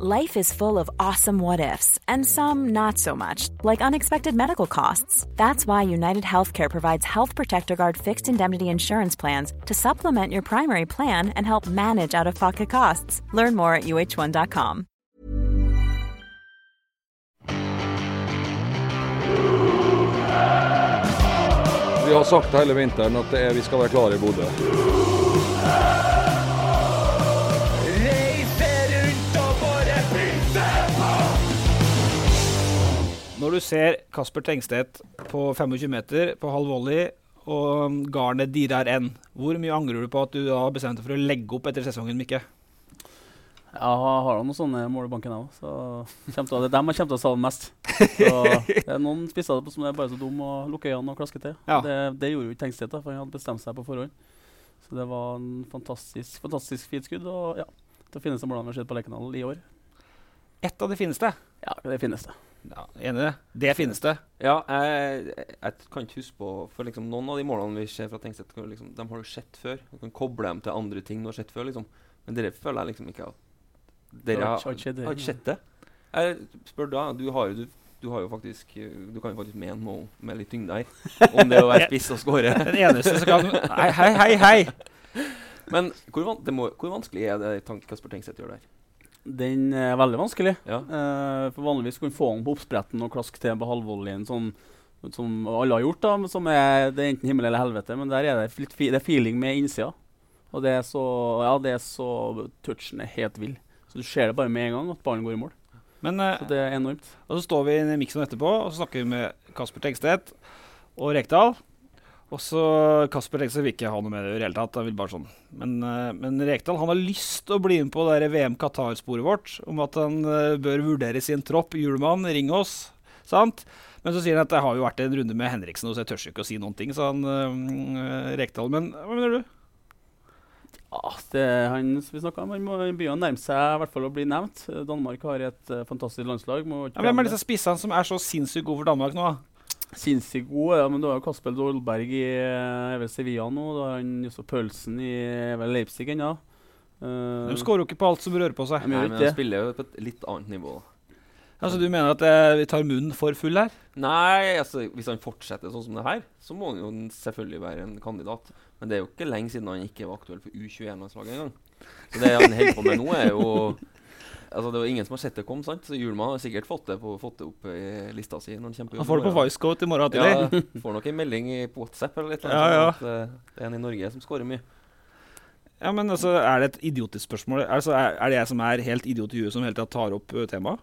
Life is full of awesome what ifs, and some not so much, like unexpected medical costs. That's why United Healthcare provides Health Protector Guard fixed indemnity insurance plans to supplement your primary plan and help manage out of pocket costs. Learn more at uh1.com. Vi har sagt hele vinteren at er, vi skal være klare i Bodø. Når du ser Kasper Tengstedt på 25 meter på halv volley, og garnet dirrer enn, hvor mye angrer du på at du har bestemt deg for å legge opp etter sesongen, Mikke? Ja, jeg har da noen sånne mål i banken, jeg òg. Så til det er dem jeg kommer til å savne mest. Så det er noen spisser som er bare så dum og lukker øynene og klasker til. Ja. Det, det gjorde jo ikke Tengstedt, da, for han hadde bestemt seg på forhånd. Så det var en fantastisk, fantastisk fint skudd. Og ja, det fineste målene vi har sett på Lerkendal i år. Et av de fineste. Ja, det fineste. Ja, enig i det. Det fineste. Ja, jeg, jeg kan ikke huske på For liksom noen av de målene vi ser fra Tengstedt, liksom, de har du sett før. Du kan koble dem til andre ting du har sett før. liksom Men dere føler jeg liksom ikke at Dere har har, ikke- sett det, har ikke sett det. Jeg spør da, du har, jo- du, du har jo faktisk Du kan jo faktisk mene noe med litt tyngde her. Om det å være spiss og skåre. Den eneste som kan Hei, hei, hei! hei. Men hvor, van det må, hvor vanskelig er det Kasper Tengstedt gjør der? Den er veldig vanskelig. Ja. Eh, for Vanligvis kunne du få den på oppspretten og klaske til på halvvolleyen, sånn som alle har gjort. da, som er, Det er enten himmel eller helvete, men der er det fi, det er feeling med innsida. Og det er så ja, det er så touchen er helt vill. Så du ser det bare med en gang at ballen går i mål. Men, eh, Så det er enormt. og så står vi i miksen etterpå og så snakker vi med Kasper Tengstedt og Rekdal. Og så Kasper Tengstedt vil ikke ha noe med det i det hele tatt. Han vil bare sånn. Men, eh, men Rekdal han har lyst til å bli med på det der VM Qatar-sporet vårt om at han eh, bør vurdere sin tropp. Julemann, ring oss. Sant? Men så sier han at det har jo vært en runde med Henriksen, så jeg tør ikke å si noen ting, sa han øh, Rekdal. Men hva mener du? Ja, det, han, som vi snakka om, han må begynne å nærme seg i hvert fall å bli nevnt. Danmark har et fantastisk landslag. Ja, hvem er disse spissene som er så sinnssykt gode for Danmark nå? da? Sinnssykt gode, ja, men du har jo Kasper Dolberg i eh, vel Sevilla nå. Da har han også Pølsen i vel Leipzig ennå. Eh, De skårer jo ikke på alt som rører på seg. Nei, men de spiller jo på et litt annet nivå. Altså, du mener at eh, vi tar munnen for full her? Nei, altså hvis han fortsetter sånn som det her, så må han jo selvfølgelig være en kandidat. Men det er jo ikke lenge siden han ikke var aktuell for U21-landslaget engang. Så det han holder på med nå, er jo Altså Det var ingen som har sett det komme, sant? Så Hjulmann har sikkert fått det, på, fått det opp i lista si. når Han får det på Vicecoat i morgen tidlig. Ja, får nok en melding på WhatsApp eller litt Ja, ja. at eh, det er en i Norge som skårer mye. Ja, men altså, Er det et idiotisk spørsmål? Altså, er, er det jeg som er helt idiot i huet som hele tida tar opp uh, temaet?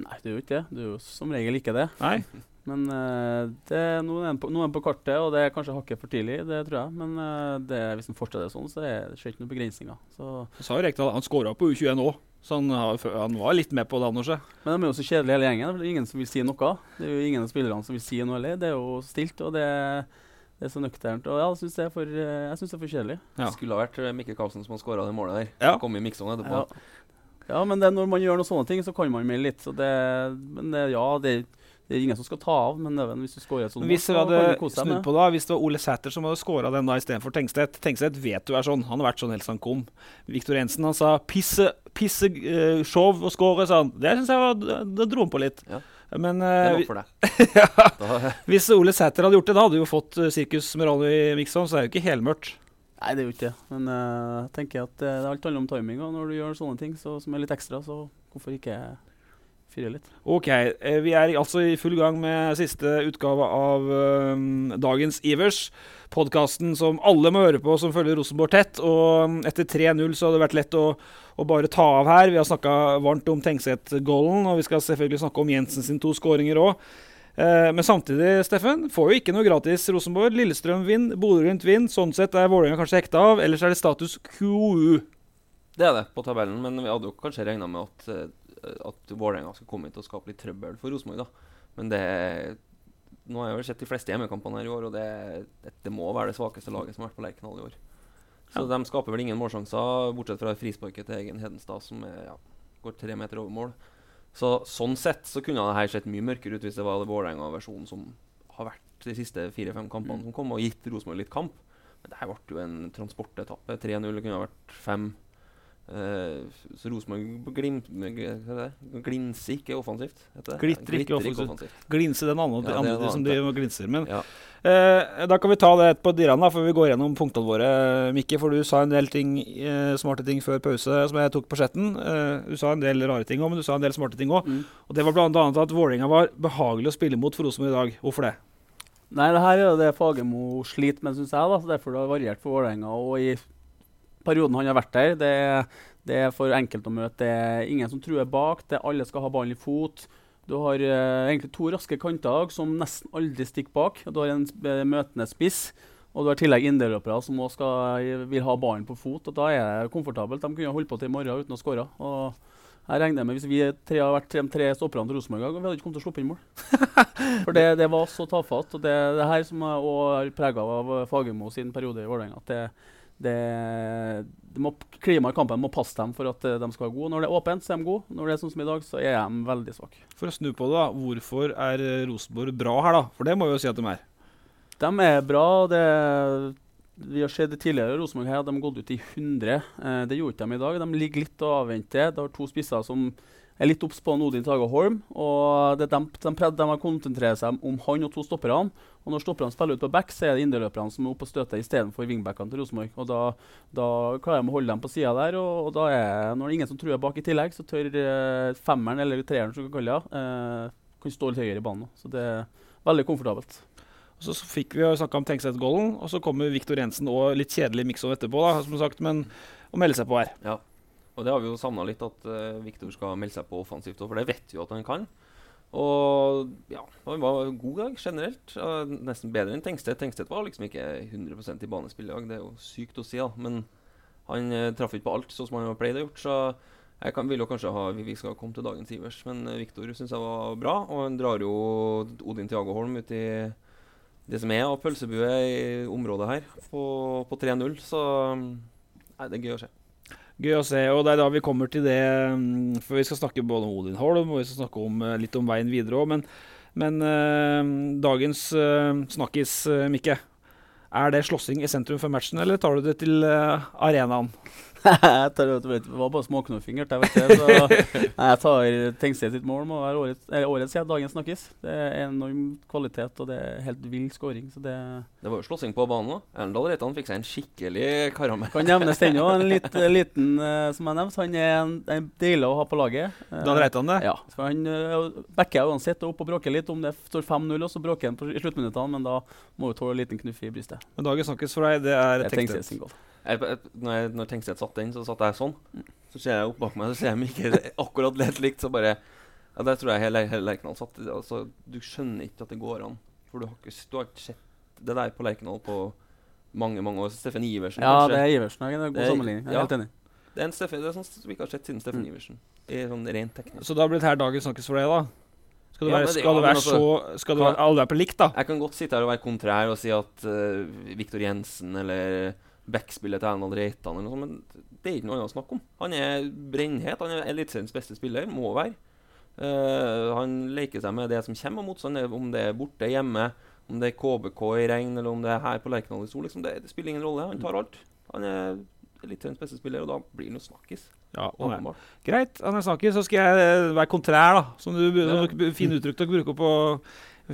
Nei, det er jo ikke det. Du er jo som regel ikke det. Nei? Men uh, det er noen på, noen på kartet, og det er kanskje hakket for tidlig, det tror jeg. Men det, hvis han fortsetter sånn, så er det ikke noen begrensninger. Så, Så sa jo Rekdal han skåra på U21 òg, så han, han var litt med på det, Anders. men de er jo så kjedelige hele gjengen. Det er ingen som vil si noe. Det er jo ingen av spillerne som vil si noe heller. Det er jo stilt, og det, det er så nøkternt. Og ja, jeg syns det, er for, jeg synes det er for kjedelig. Ja. Det skulle ha vært eh, Mikkel Karlsen som har skåra det målet der. Ja. Kom i miksen etterpå. Ja. ja, men det, er når man gjør noen sånne ting, så kan man melde litt. Så det, men det, ja, det, det er ingen som skal ta av. Men er hvis du scorer et sånt hvis vi hadde du deg snudd på da, hvis det var Ole Sæter som hadde scora den da istedenfor Tengstedt Tengstedt vet du er sånn. Han har vært sånn helt han kom. Viktor Jensen han sa 'pisse, pisse uh, show og score', sa han. Det syns jeg var Det dro han på litt. Ja. Men eh, deg. ja, Da, hvis Ole Sæter hadde gjort det, da hadde du jo fått uh, Sirkus med i Mikson, så det er jo ikke helmørkt. Nei, det er jo ikke det. Men eh, jeg tenker at det, er alt handler om timing. Og når du gjør sånne ting så, som er litt ekstra, så hvorfor ikke? Ok, eh, vi er altså i full gang med siste utgave av eh, dagens Ivers. Podkasten som alle må høre på som følger Rosenborg tett. Og mm, etter 3-0 så hadde det vært lett å, å bare ta av her. Vi har snakka varmt om Tengstedt-goalen, og vi skal selvfølgelig snakke om Jensen sin to skåringer òg. Eh, men samtidig, Steffen, får jo ikke noe gratis Rosenborg. Lillestrøm vinner, Bodø-Glimt vinner. Sånn sett er Vålerenga kanskje hekta av. Ellers er det status quo. det er det på tabellen, men vi hadde jo kanskje regna med at, eh, at Vålerenga skulle komme hit og skape litt trøbbel for Rosenborg. da. Men det Nå har jeg vel sett de fleste hjemmekampene her i år, og det, det, det må være det svakeste laget som har vært på Lerkendal i år. Så de skaper vel ingen målsjanser, bortsett fra frisparket til egen Hedenstad, som er, ja, går tre meter over mål. Så Sånn sett så kunne det her sett mye mørkere ut hvis det var Vålerenga-versjonen som har vært de siste fire-fem kampene som kom, og gitt Rosenborg litt kamp. Men det her ble jo en transportetappe. 3-0 kunne ha vært 5. Eh, så Rosenborg glim, er glinser ikke offensivt. heter det? Glitter ikke offensivt. Glinse den andre, Ja, det andre som de glinser. Men Ja. uh, da kan vi ta det på Diran, da, før vi går gjennom punktene våre. Mikke, for du sa en del ting, uh, smarte ting før pause som jeg tok på chatten. Eh, du sa en del rare ting òg, men du sa en del smarte ting òg. Mm. Og det var bl.a. at Vålerenga var behagelig å spille mot for Rosenborg i dag. Hvorfor det? Nei, det her er det Fagermo sliter med, syns jeg. da, Derfor det har variert for Vålerenga. Og i perioden han har vært der, det, det er for enkelt å møte. Det er ingen som truer bak. Det er Alle skal ha ballen i fot. Du har eh, egentlig to raske kanter som nesten aldri stikker bak. Du har en eh, møtende spiss. Og du har i tillegg indreløpere som også skal, vil ha ballen på fot. og Da er det komfortabelt. De kunne holdt på til i morgen uten å skåre. Og jeg regner med Hvis vi tre har vært de tre stopperne til Rosenborg, i dag, vi hadde ikke kommet til å sluppe inn mål. For det, det var så tafatt. Og det, det her som er er prega av Fagermo sin periode i Vålerenga. Det, det må, Klimaet i kampen må passe dem for at eh, de skal være gode. Når det er åpent, så er de gode. Når det er sånn som i dag, så er de veldig svake. For å snu på det, da. Hvorfor er eh, Rosenborg bra her, da? For det må vi jo si at de er. De er bra. Det, vi har sett tidligere Rosenborg her de har gått ut i 100. Eh, det gjorde de i dag. De ligger litt og avventer. Det har to spisser som er litt obs på Odin Tage Holm. og det, de, de, de har konsentrert seg om han og to stopperne. Og når stopperne spiller ut på back, så er det indreløperne som er oppe og støter istedenfor wingbackene til Rosenborg. Og da, da klarer de å holde dem på sida der. Og, og da er når det er ingen som truer bak i tillegg, så tør eh, femmeren, eller treeren som vi kalle det, eh, kan stå litt høyere i banen. Så det er veldig komfortabelt. Og så fikk vi snakka om Tenkstedt-golden, og så kommer Viktor Jensen og litt kjedelig Mikson etterpå, da, som sagt, men å melde seg på her. Ja. Og det har vi jo savna litt, at uh, Viktor skal melde seg på offensivt òg, for det vet vi jo at han kan. Og ja, han var god dag generelt. Uh, nesten bedre enn Tengstedt. Tengstedt var liksom ikke 100% i banespill i dag, det er jo sykt å si, da. Men han uh, traff ikke på alt, sånn som han har pleid å gjort. Så jeg kan, vil jo kanskje ha Vi skal komme til dagens Ivers, men uh, Viktor syns jeg var bra. Og han drar jo Odin Tiago Holm ut i det som er av pølsebue i området her, på, på 3-0. Så nei, det er gøy å se. Gøy å se, og det er da vi kommer til det mm, For vi skal snakke både om Odin Holm og vi skal snakke om, eh, litt om veien videre òg. Men, men eh, dagens eh, snakkis, Mikke. Er det slåssing i sentrum for matchen, eller tar du det til arenaen? Jeg tar, vet, det var bare småknuffing, så, jeg tar Tengstedt sitt mål må være årets, eller årets ja, dagens snakkes. Det er enorm kvalitet, og det er helt vill scoring. Så det Det var jo slåssing på banen òg. Erndal Reitan fikk seg en skikkelig karamell. kan nevnes den òg. En litt, liten uh, som jeg nevnte. Han er en, en deilig å ha på laget. Eh, Dan Reitan det? Ja. For han uh, backer uansett opp og bråker litt. Om det står 5-0, og så bråker han på, i sluttminuttene, men da må du tåle en liten knuff i brystet. Men dagens snakkes for deg, det er Tengstedt sin goal. Jeg, jeg, når, jeg, når satt den, så satt jeg sånn. Så ser jeg opp bak meg, så ser jeg ikke akkurat helt likt. Så bare Ja, der tror jeg hele, hele Lerkendal satt. Altså, du skjønner ikke at det går an. For du har ikke, du har ikke sett det der på Lerkendal på mange, mange år. Steffen Iversen, Ja, kanskje. det er Iversen. Det er en god sammenligning. Jeg er ja. helt enig. Det er en Steffen, det er sånn som vi ikke har sett siden Steffen Iversen. I sånn rent teknisk. Så da blir dette her dagens snakkes for deg, da? Skal du Ja, være, det- skal ja, du være altså- så Skal du være, alle være på likt, da? Jeg kan godt sitte her og være kontrær og si at uh, Viktor Jensen eller backspillet til Erlend Reitan eller noe sånt, men det er ikke noe annet å snakke om. Han er brennhet. Han er Eliteseriens beste spiller, må være. Uh, han leker seg med det som kommer av motstand, om det er borte, hjemme, om det er KBK i regn, eller om det er her på Lerkendal i sol. Liksom det, det spiller ingen rolle. Han tar alt. Han er Eliteseriens beste spiller, og da blir han jo snakkis. Ja, han er. Åpenbart. Greit, Anders så skal jeg være kontrær, da. Som du du Fine uttrykk dere bruker på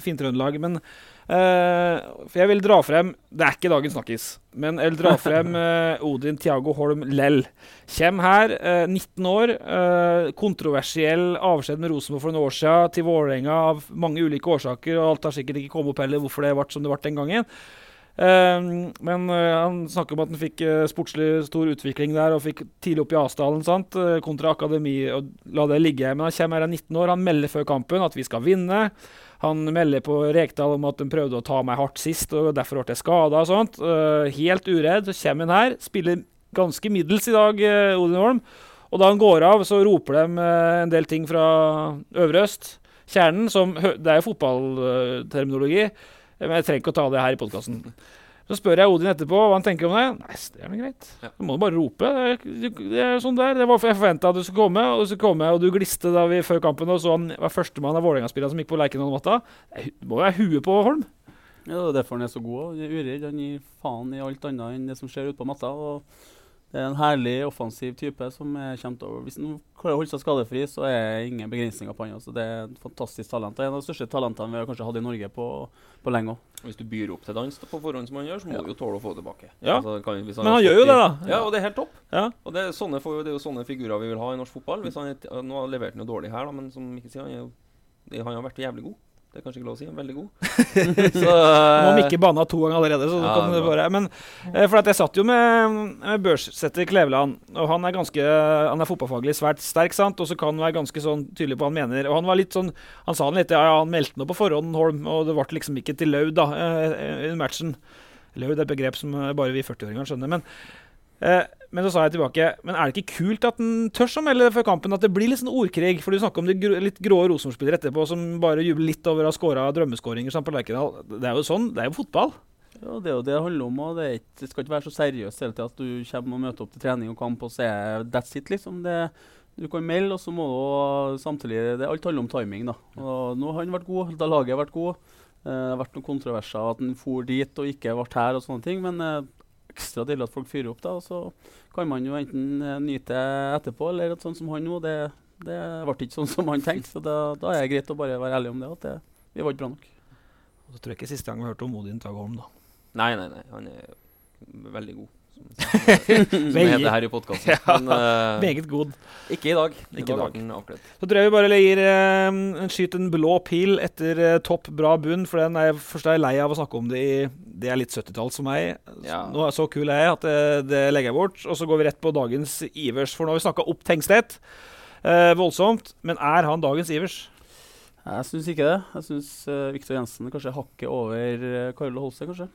Fintrøndelag. Men uh, jeg vil dra frem Det er ikke dagens snakkis, men jeg vil dra frem uh, Odin Tiago Holm Lell. Kjem her, uh, 19 år. eh, kontroversiell avskjed med Rosenborg for noen år siden til Vålerenga av mange ulike årsaker, og alt har sikkert ikke kommet opp heller hvorfor det ble som det ble den gangen. Uh, men uh, han snakker om at han fikk uh, sportslig stor utvikling der og fikk tidlig opp i Asdalen sant? eh, kontra akademi og la det ligge. Men han kommer her er 19 år, han melder før kampen at vi skal vinne. Han melder på Rekdal om at de prøvde å ta meg hardt sist, og derfor ble jeg skada og sånt. Eh, helt uredd. Så kommer han her, spiller ganske middels i dag, eh, Odin Holm. Og da han går av, så roper de eh, en del ting fra Øvre Øst. Kjernen, som Det er jo fotballterminologi. Men jeg trenger ikke å ta det her i podkasten. Så spør jeg Odin etterpå hva han tenker om det. Nei, det er vel greit. Ja. Du må bare rope. Det er, det er sånn der. Det var jeg forventa at du skulle komme, og du skulle komme, og du gliste da vi før kampen og så han var førstemann av Vålerenga-spillerne som gikk på Lerkendal-matta. Det må jo være huet på Holm. Ja, det er derfor han er så god. Han er uredd. Han gir faen i alt annet enn det som skjer ute på matta. Og Det er en herlig offensiv type som er kommer til å Hvis han klarer å holde seg skadefri, så er det ingen begrensninger på han. Altså, det er et fantastisk talent. Det er en av de største talentene vi har kanskje hatt i Norge på, på lenge òg. Hvis du byr opp til dans på forhånd, som han gjør, så må Ja. du jo tåle å få det tilbake. Ja. Altså, kan, hvis Men han gjør jo det, da. Ja, og det er helt topp. Ja. Og det er, sånne, det er jo sånne figurer vi vil ha i norsk fotball. Hvis han, nå har levert han jo dårlig her, da, men som ikke sier, han, er jo, han har vært jævlig god. Det er kanskje ikke lov å si. Veldig god. så, Nå har ikke banna to ganger allerede. Så Ja, kan det bare, men eh, for at jeg satt jo med, med børssetter Kleveland, og han er ganske Han er fotballfaglig svært sterk, sant? og så kan han være ganske sånn tydelig på hva han mener. Og han var litt sånn Han sa han litt, ja, han meldte noe på forhånd, Holm, og det ble liksom ikke til laud da, eh, i matchen. Laud er et begrep som eh, bare vi 40-åringer skjønner. Men, eh, men så sa jeg tilbake Men er det ikke kult at han tør å melde før kampen at det blir litt sånn ordkrig? For du snakker om de grå, litt grå Rosenborg-spillere etterpå som bare jubler litt over å ha skåra drømmeskåringer på Lerkendal. Det er jo sånn. Det er jo fotball. Ja, det er jo det det handler om. og Det, ikke, det skal ikke være så seriøst hele tida at du kommer og møter opp til trening og kamp, og så er that's it, liksom. Det, du kan melde, og så må du samtidig det, Alt handler om timing. da. Og Nå har han vært god, da laget har vært god. Eh, det har vært noen kontroverser at han for dit og ikke ble her og sånne ting. Men eh, ekstra deilig at folk fyrer opp, da. Og så kan man jo enten eh, nyte etterpå, eller at sånn som han nå, det, det ble ikke sånn som han tenkte. Så da, da er det greit å bare være ærlig om det. At det, vi var ikke bra nok. Og så tror jeg ikke siste gang vi hørte om Odin Tagholm, da. Nei, nei, nei. Han er veldig god. Som, som heter her i podkasten. Ja. Men eh, Meget god. ikke i dag. Ikke i dag. Så tror jeg vi bare gir uh, en skyt en blå pil etter uh, topp, bra bunn, for den er jeg først er jeg lei av å snakke om det i Det er litt 70-talls for meg. Ja. Nå er så kul er jeg at det, det legger jeg bort. Og så går vi rett på dagens Ivers, for nå har vi snakka opp Tengstedt. Uh, voldsomt. Men er han dagens Ivers? Jeg syns ikke det. Jeg syns uh, Viktor Jensen kanskje hakket over uh, Carlo Holse, kanskje.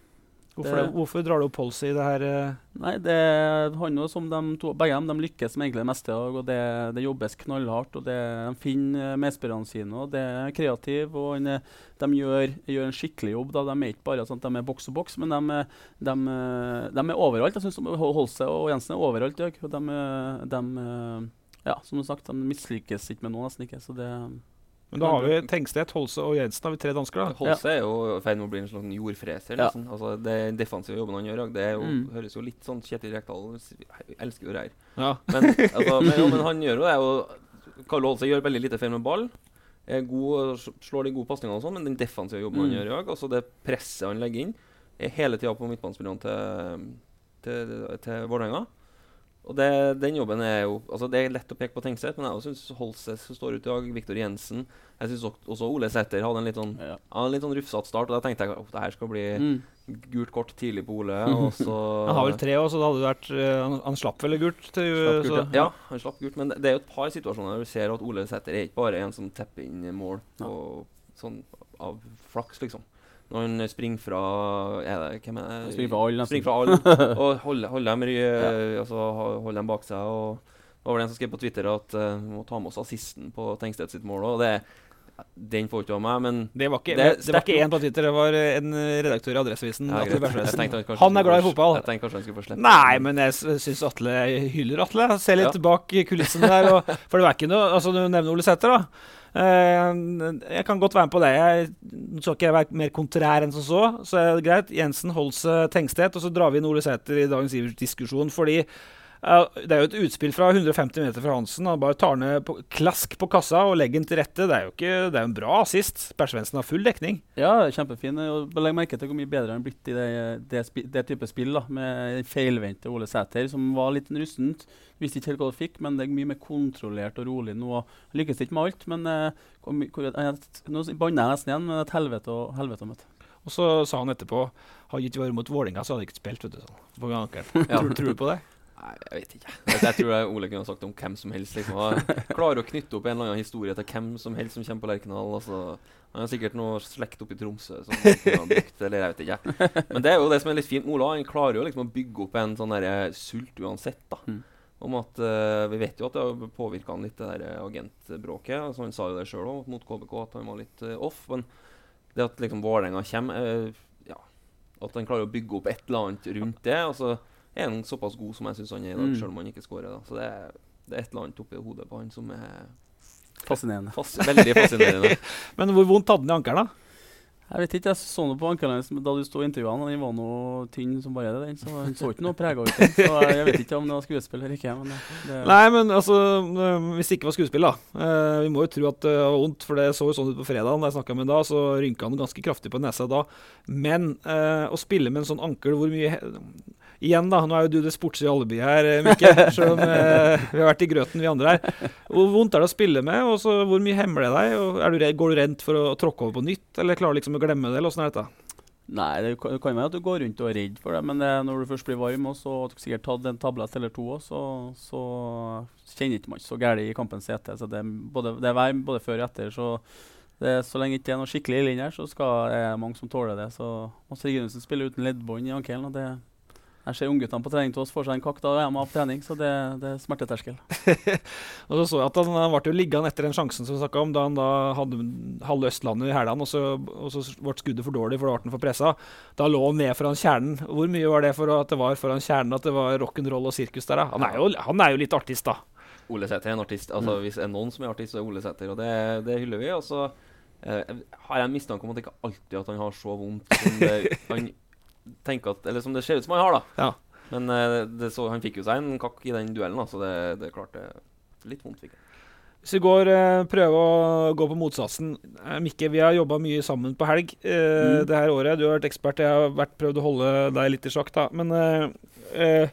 Hvorfor, Det- hvorfor drar du opp Polsey i det her? eh? Nei, det handler som de to, begge dem, de lykkes med egentlig det meste. Og det, det jobbes knallhardt. og det, De finner uh, medspillerne sine. og Det er kreativ, og er- de gjør, gjør en skikkelig jobb. Da. De er ikke bare sånn at de er boks og boks, men de, de, de er overalt. Jeg syns Holse og Jensen er overalt i dag. og De, de, ja, som sagt, de mislykkes ikke med noe, nesten ikke. Så det Men da har vi Tengstedt, Holse og Jensen. har vi tre dansker, da. Holse er jo i ferd med å bli en slags jordfreser. Ja. Liksom. Altså, det er defensive jobben han gjør, det er jo, Mm. høres jo litt sånn Kjetil Rekdal elsker jo reir. Ja. Men, altså, men, jo, men han gjør jo det. Og Karl Holse gjør veldig lite feil med ball. Er god, slår de gode pasningene, og sånn, men den defensive jobben han Mm. gjør i dag, altså det presset han legger inn, er hele tida på midtbanespillerne til, til, til Vålerenga. Og det, den jobben er jo altså Det er lett å peke på Tengstedt, men jeg syns Holse som står ut i dag, Viktor Jensen Jeg syns også Ole Sæther hadde en litt sånn ja. en litt sånn rufsete start, og da tenkte jeg at det her skal bli Mm. gult kort tidlig på Ole. Og så Han har vel tre år, så det hadde vært eh, Han, han slapp vel gult? Til, slapp gult, så, ja. ja, han slapp gult. Men det, det er jo et par situasjoner der du ser at Ole Sæther er ikke bare en som tepper inn mål på, sånn av flaks, liksom. Når han springer fra er det, Hvem er det? Springer fra alle, nesten. Springer fra alle og holder, holder, dem, ja. altså, holder dem bak seg. Og det var vel en som skrev på Twitter at uh, vi må ta med oss assisten på Tengstedt sitt mål. Det, den får ikke av meg, men Det var ikke, Det det, var ikke én på Twitter, det var en redaktør i Adresseavisen. Ja, han han er glad i fotball. Jeg tenkte kanskje han skulle få slippe Nei, men jeg syns Atle hyller Atle. Se litt Ja. bak kulissene der. Og, for det var ikke noe Altså, du nevner Ole Sæter, da. Eh, jeg kan godt være med på det. Jeg skal ikke være mer kontrær enn som så. Så er det greit. Jensen, Holse, Tengstedt. Og så drar vi inn Ole Sæter i dagens Ivers-diskusjon fordi det er jo et utspill fra 150 meter fra Hansen. Han bare tar ned på, klask på kassa og legger den til rette. Det er jo ikke, det er en bra assist. Persvensen har full dekning. Ja, kjempefin. Og Legg merke til hvor mye bedre han er blitt i det, det, det type spill. da, Med feilvendte Ole Sæter, som var litt rustent. Visste ikke helt hva du fikk, men det er mye mer kontrollert og rolig nå. Han lykkes ikke med alt, men eh, jeg, nå banner jeg nesten igjen, men et helvete og helvete å møte. Og så sa han etterpå Hadde ikke vært mot Vålinga, så hadde jeg ikke spilt. vet du, sånn, på ankelen. Ja. Tror, tror du på det? Nei, jeg vet ikke. Jeg, tror Ole kunne ha sagt om hvem som helst. Liksom. Klarer å knytte opp en eller annen historie til hvem som helst som kommer på Lerkendal. Altså, han har sikkert noe slekt oppe i Tromsø som han har ha brukt, eller jeg vet ikke. Men det er jo det som er litt fint med Ola. Han klarer jo liksom å bygge opp en sånn der sult uansett. da Mm. Om at uh, Vi vet jo at det har påvirka han litt, det der agentbråket. Altså, han sa jo det sjøl òg, mot KBK, at han var litt uh, off. Men det at liksom Vålerenga kommer uh, ja, At han klarer å bygge opp et eller annet rundt det. Altså, er han såpass god som jeg syns han er i dag, Mm. selv om han ikke skårer. Så det er, det er et eller annet oppi hodet på han som er Fascinerende. fas veldig fascinerende. Men hvor vondt hadde han i ankelen, da? Jeg vet ikke, jeg så noe på ankelen hans da du sto i intervjuene. Han var noe tynn som bare det. den, så Han så ikke noe prega ut. den, Så jeg vet ikke om det var skuespill eller ikke. men det, det, Nei, men altså øh, Hvis det ikke var skuespill, da. Eh, vi må jo tro at det var vondt, for det så jo sånn ut på fredag. Da jeg snakka med ham da, så rynka han ganske kraftig på nesa da. Men eh, å spille med en sånn ankel, hvor mye Igjen, da. Nå er jo du det sportslige alibi her, eh, Mikke. Selv om eh, vi har vært i grøten, vi andre her. Hvor vondt er det å spille med? Og så hvor mye hemmer det deg? Og du går du redd for å tråkke over på nytt, eller klarer du liksom å glemme det? Eller åssen er dette? Nei, det kan være at du går rundt og er redd for det, men det, når du først blir varm, og så har du sikkert tatt en tablett eller to, så, så kjenner ikke man ikke så galt i kampens hete. Så det, både, det er vær både før og etter. Så, det, så lenge det ikke er noe skikkelig ille her, så skal, er det mange som tåler det. Så Mads Reginussen spiller uten leddbånd i ankelen. og det jeg ser ungguttene på trening til oss får seg en kakk da er de av trening, så det, det er smerteterskel. Og så så jeg at han, han ble jo liggende etter den sjansen som vi snakket om, da han da hadde halve Østlandet i hælene, og, så- og så ble skuddet for dårlig, for da ble han for pressa. Da lå han ned foran kjernen. Hvor mye var det for at det var foran kjernen at det var rock'n'roll og sirkus der, da? Han er jo, han er jo litt artist, da. Ole Sæter er en artist. Altså, Mm. Hvis det er noen som er artist, så er Ole Sæter, og det, det hyller vi. Og så eh, har jeg en mistanke om at det ikke alltid at han har så vondt som det, han tenker at, eller som det ser ut som han har. da. Ja. Men eh, det så, han fikk jo seg en kakk i den duellen, da, så det, det klarte litt vondt. fikk han. Hvis vi går, eh, prøver å gå på motsatsen eh, Mikke, vi har jobba mye sammen på helg eh, Mm. det her året. Du har vært ekspert, jeg har vært, prøvd å holde deg litt i sjakk, da. Men eh, eh,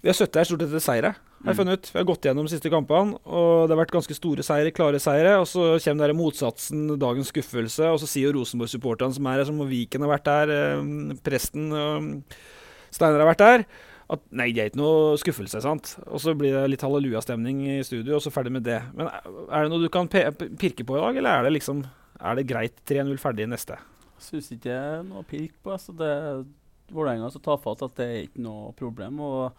vi har sittet her stort sett etter seire, har jeg funnet ut. Vi har gått gjennom de siste kampene, og det har vært ganske store seire, klare seire. Og så kommer der motsatsen, dagens skuffelse, og så sier jo Rosenborg-supporterne som er her, som Viken har vært der, eh, Presten og Steinar har vært der. At nei, det er ikke noe skuffelse, sant. Og så blir det litt hallelujah-stemning i studio, og så ferdig med det. Men er det noe du kan pirke på i dag, eller er det liksom Er det greit 3-0 ferdig neste? Syns ikke det er noe pirk på. Altså det Vålerenga så tafatt at det er ikke noe problem. Og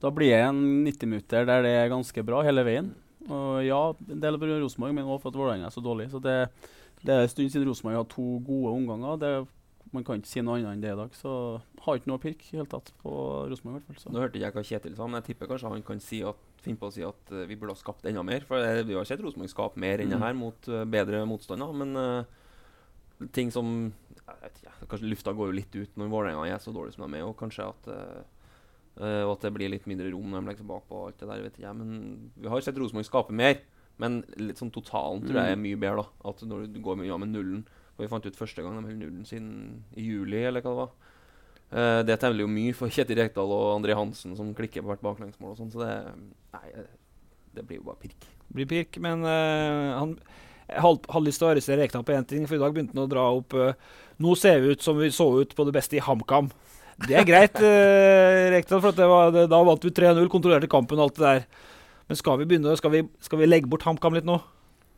da blir det en 90 minutter der det er ganske bra hele veien. Og ja, en del av Rosenborg, men også for at Vålerenga er så dårlig. Så det, det er en stund siden Rosenborg har to gode omganger. Det, man kan ikke si noe annet enn det i dag. Så har ikke noe pirk i hele tatt på Rosenborg. i hvert fall. Nå hørte jeg hva Kjetil sa, men jeg tipper kanskje han kan si at, finne på å si at eh, vi burde ha skapt enda mer. For vi har sett Rosenborg skape mer enn det Mm. her mot eh, bedre motstander. Men uh, ting som jeg vet ikke, Kanskje lufta går jo litt ut når Vålerenga er så dårlig som de er, og kanskje at eh, eh, og at det blir litt mindre rom når de legger seg bakpå. alt det der, vet jeg. Men vi har sett Rosenborg skape mer. Men litt sånn totalen tror jeg er Mm. mye bedre. da At når du går med, ja, med nullen For Vi fant ut første gang de holdt nullen siden i juli, eller hva det var. Uh, det teller jo mye for Kjetil Rekdal og André Hansen, som klikker på hvert baklengsmål. og sånn, Så det Nei, det blir jo bare pirk. Blir pirk, men uh, han hadde lyst til å arrestere Rekdal på én ting, for i dag begynte han å dra opp uh, Nå ser vi ut som vi så ut på det beste i HamKam. Det er greit, uh, Rekdal, for var, det, da vant vi 3-0, kontrollerte kampen og alt det der. Men skal vi begynne, skal vi, skal vi legge bort HamKam litt nå?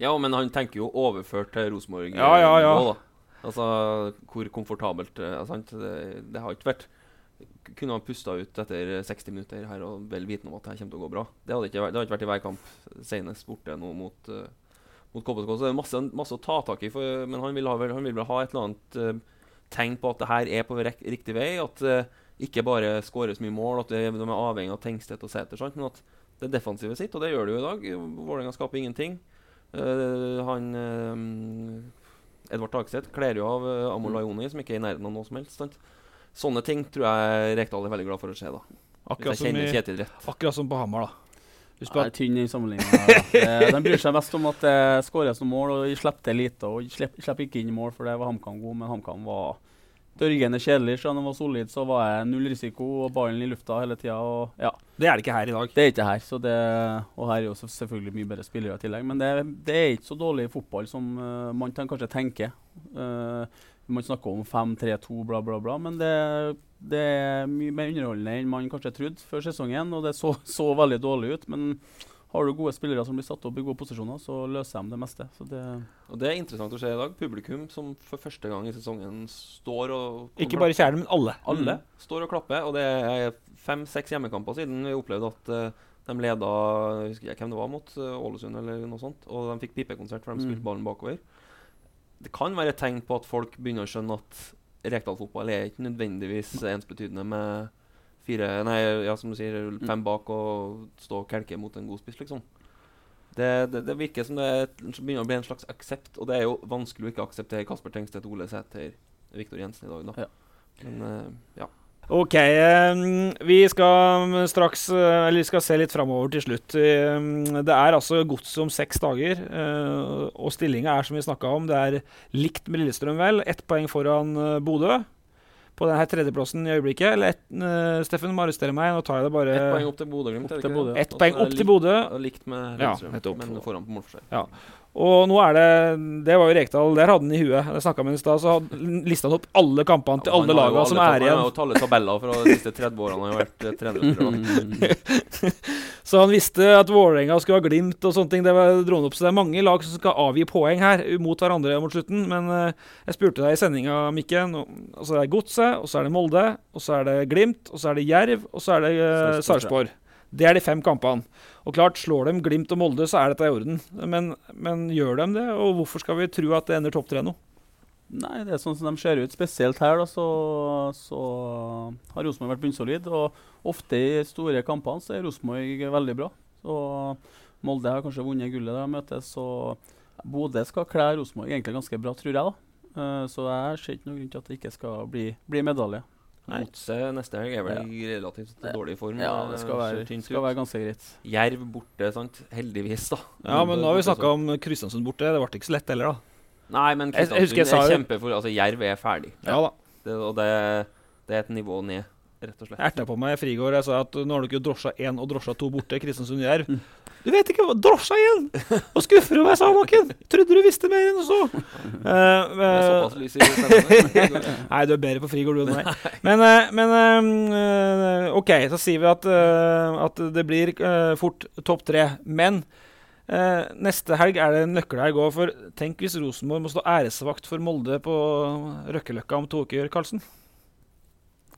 Ja, men han tenker jo overført til Rosenborg. Ja, ja, ja. Nå. Altså, hvor komfortabelt eh, sant? Det, det har ikke vært Kunne han pusta ut etter 60 minutter her og vel vitende om at det kommer til å gå bra? Det hadde ikke, vært- det hadde ikke vært i hver kamp senest borte nå mot, uh, mot KBK. Så det er masse, masse å ta tak i, for, men han vil, ha, vel- han vil vel ha et eller annet eh, tegn på at det her er på riktig vei. At det ikke bare skåres mye mål, at det, de er avhengig av Tengstedt og Sæter, sant? men at det defensive sitt, og det gjør det jo i dag. Vålerenga skaper ingenting. Uh, han uh, Edvard Tagseth kler jo av uh, Amor Lajoni, som ikke er i nærheten av noe som helst. Sant? Sånne ting tror jeg Rekdal er veldig glad for å se. da Akkurat som, i, akkurat som på Hamar, da. Husk på at tynn i sammenligninga. De bryr seg mest om at det skåres noen mål, og de slipper til lite. Og slipper, slipper ikke inn mål, for det var HamKam god, men HamKam var dørgende kjedelig. Selv om den var solid, så var jeg null risiko og ballen i lufta hele tida. Ja, det er det ikke her i dag. det er ikke her. Så det, og her er jo selvfølgelig mye bedre spillere i tillegg. Men det, det er ikke så dårlig fotball som uh, man kan kanskje tenker. Eh, man snakker om 5-3-2, bla, bla, bla. Men det, det er mye mer underholdende enn man kanskje trodde før sesongen. Og det så, så veldig dårlig ut. Men har du gode spillere som blir satt opp i gode posisjoner, så løser de det meste. Så det, Og Det er interessant å se i dag. Publikum som for første gang i sesongen står og Ikke bare kjernen, men alle. Alle står og klapper. Og det er fem-seks hjemmekamper siden vi opplevde at uh, de leda jeg husker ikke hvem det var mot, eh, Ålesund eller noe sånt. Og de fikk pipekonsert for de spilte Mm. ballen bakover. Det kan være et tegn på at folk begynner å skjønne at Rekdal-fotball er ikke nødvendigvis ensbetydende med fire Nei, ja, som du sier, fem bak og stå og kelke mot en god spiss, liksom. Det, det, det virker som det er begynner å bli en slags aksept, og det er jo vanskelig å ikke akseptere Kasper Tengstedt, Ole Sæter, Viktor Jensen i dag, da. Ja. Men uh, ja. Ok, vi skal straks eh, Eller vi skal se litt framover til slutt. Det er altså gods om seks dager, eh, og stillinga er som vi snakka om. Det er likt med Lillestrøm, vel. Ett poeng foran eh, Bodø på denne tredjeplassen i øyeblikket. Eller eh, Steffen må arrestere meg, nå tar jeg det bare Ett poeng opp til ikke Ett poeng opp til Bodø. Likt med Ja, Lillestrøm, ja, men foran på målforskjell. Ja. Og nå er det Det var jo Rekdal, der hadde han i huet. Jeg snakka med ham i stad, så lista han opp alle kampene til Ja, alle lagene som er igjen. Han har jo tallet tabeller fra de siste 30 årene han har vært eh, trener. Så han visste at Vålerenga skulle ha Glimt og sånne ting. Det var dronet opp. Så det er mange lag som skal avgi poeng her mot hverandre mot slutten. Men eh, jeg spurte deg i sendinga, Mikke. Altså det er Godset, og så er det Molde, og så er det Glimt, og så er det Jerv, og så er det uh, Sarpsborg. Det er de fem kampene. Og klart, slår de Glimt og Molde, så er dette i orden. Men, men gjør de det? Og hvorfor skal vi tro at det ender topp tre nå? Nei, det er sånn som de ser ut. Spesielt her da, så, så har Rosenborg vært bunnsolid. Og ofte i store kampene så er Rosenborg veldig bra. Så Molde har kanskje vunnet gullet der de møtes. Så Bodø skal kle Rosenborg egentlig ganske bra, tror jeg. da. Eh, så jeg ser ikke noen grunn til at det ikke skal bli, bli medalje. Godset neste helg er vel Ja. i relativt dårlig form. Ja, eh, det skal være, tynt skal være ganske greit. Jerv borte, sant. Heldigvis, da. Ja, men nå har vi snakka om Kristiansund borte. Det ble ikke så lett heller, da. Nei, men Jeg- jeg jeg Kristiansund er kjempefor Altså, Jerv er ferdig. Ja da. Det, og det, det er et nivå ned, rett og slett. Erta på meg i frigård. Jeg sa at nå har du ikke drosja 1 og drosja 2 borte. Kristiansund Jerv. Du vet ikke hva Drosja igjen! Og skuffer du meg, sa Bakken. Trodde du visste mer enn så. Uh, Det såpass lys i stemmen. nei, du er bedre på frigård du enn meg. Men, uh, men eh, OK, så sier vi at, at det blir fort topp tre. Men neste helg er det en nøkkelhelg òg. For tenk hvis Rosenborg må stå æresvakt for Molde på Røkkeløkka om to uker, Karlsen.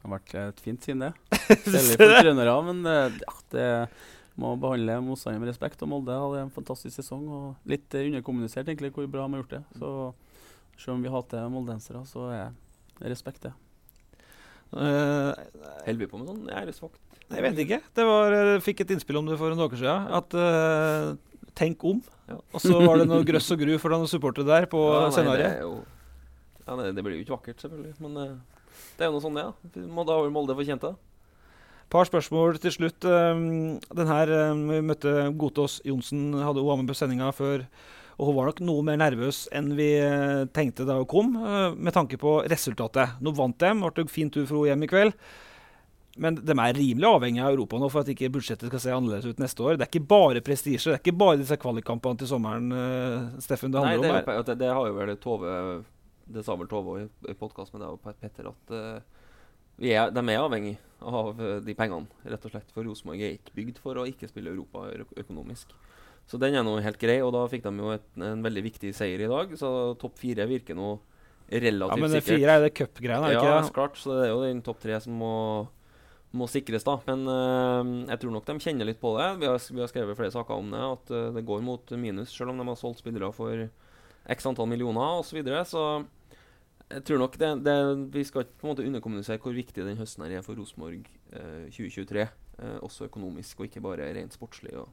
Det har vært et fint syn, det. Kjedelig for trenere, men eh, ja, det må behandle motstanderen med respekt. Og Molde hadde en fantastisk sesong, og litt eh, underkommunisert egentlig hvor bra de har gjort det. Så selv om vi hater moldensere, så er det respekt, det. Uh, Holder vi på med sånn æresvakt? Jeg vet ikke. Det var, jeg fikk et innspill om det for en uke siden. At uh, tenk om. Ja. Og så var det noe grøss og gru for noen supportere der på Ja, nei, det, scenarioet. er jo, ja, det, det blir jo ikke vakkert, selvfølgelig. Men eh, det er jo noe sånn, det. Ja. Må da har Molde fortjent det. Par spørsmål til slutt. Um, den her um, Vi møtte Godtås Johnsen, hadde hun med på sendinga før. Og hun var nok noe mer nervøs enn vi eh, tenkte da hun kom, eh, med tanke på resultatet. Nå vant de, ble det fin tur for henne hjem i kveld. Men de er rimelig avhengig av Europa nå for at ikke budsjettet skal se annerledes ut neste år. Det er ikke bare prestisje, det er ikke bare disse kvalikkampene til sommeren, eh, Steffen, det Nei, handler det, er om her. det, det har jo vel Tove Det sa vel Tove i, i podkast med deg og Petter at eh, vi er, de er avhengig av eh, de pengene, rett og slett. For Rosenborg er ikke bygd for å ikke spille Europa økonomisk. Så den er nå helt grei, og da fikk de jo et, en veldig viktig seier i dag. Så topp fire virker nå relativt sikkert. Ja, men det sikkert. fire er det cupgreiene, er det Ja, ikke? så klart. Så det er jo den topp tre som må, må sikres, da. Men uh, jeg tror nok de kjenner litt på det. Vi har, vi har skrevet flere saker om det, at uh, det går mot minus, selv om de har solgt spillere for x antall millioner osv. Så, videre. så jeg tror nok det, det, vi skal ikke på en måte underkommunisere hvor viktig den høsten her er for Rosenborg eh, 2023. Eh, også økonomisk, og ikke bare rent sportslig og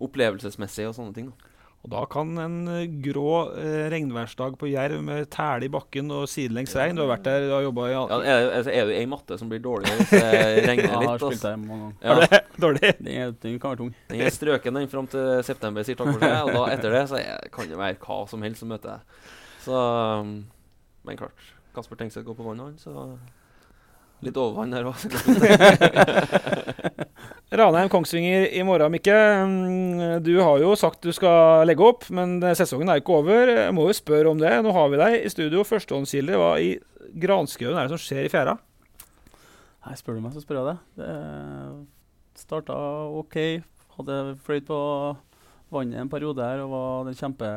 opplevelsesmessig og sånne ting. da. Og da kan en eh, grå eh, regnværsdag på Jerv med tæle i bakken og sidelengs regn Du har vært der, du har jobba i Ja, er, det- altså, er du ei matte som blir dårlig hvis det regner litt? ja, Jeg har spilt der mange ganger. Ja. Dårlig. Den, er, den kan være tung. Den er strøken den fram til september, sier takk for seg. Og da etter det så er, kan det være hva som helst som møter deg. Så um, Men klart. Kasper Tengstedt går på vannet, han, så Litt overvann her òg. Ranheim-Kongsvinger i morgen, Mikke. Mm, Du har jo sagt du skal legge opp, men sesongen er ikke over. Jeg må jo spørre om det. Nå har vi deg i studio. Førstehåndskilde. Hva i granskauen er det som skjer i fjæra? Nei, spør du meg, så spør jeg det. Det starta OK. Hadde fløyt på vannet en periode her og var en kjempe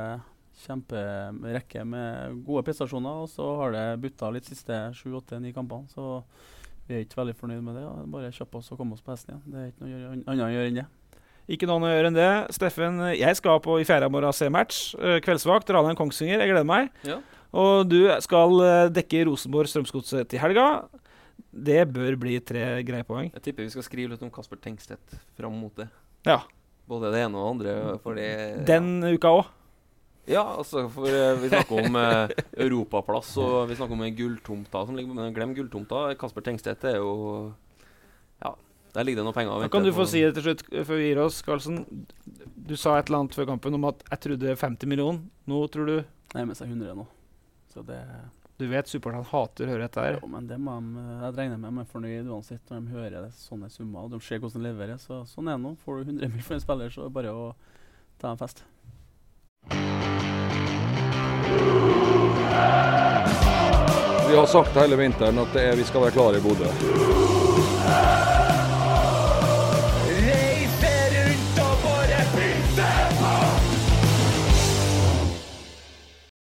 kjemperekke med gode prestasjoner. Og så har det butta litt siste sju, åtte, ni kampene. Så vi er ikke veldig fornøyd med det. og Bare kjappe oss og komme oss på hesten igjen. Det er ikke noe annet å gjøre enn det. Ikke noe annet å gjøre enn det. Steffen, jeg skal på i fjerde morgen se match. Eh, Kveldsvakt. Ranheim-Kongsvinger. Jeg gleder meg. Ja. Og du skal eh, dekke Rosenborg Strømsgodset til helga. Det bør bli tre greie poeng. Jeg tipper vi skal skrive litt om Kasper Tengstedt fram mot det. Ja. både det ene og det andre. Fordi Den uka òg. Ja, altså, for eh, vi snakker om eh, europaplass, og vi snakker om en gulltomta som ligger Men glem gulltomta. Kasper Tengstedt er jo Ja, der ligger det noen penger. Da kan du på- få si det til slutt eh, før vi gir oss, Karlsen. Du sa et eller annet før kampen om at jeg trodde 50 millioner. Nå tror du Nærmer seg 100 nå. Så det Du vet supporterne hater å høre dette her. Ja, men det må de, jeg regner med de er fornøyd uansett når de hører det, sånne summer. Og de ser hvordan det leveres. Så sånn er det nå. Får du 100 mil for en spiller, så er det bare å ta en fest. Vi har sagt hele vinteren at er, vi skal være klare i Bodø.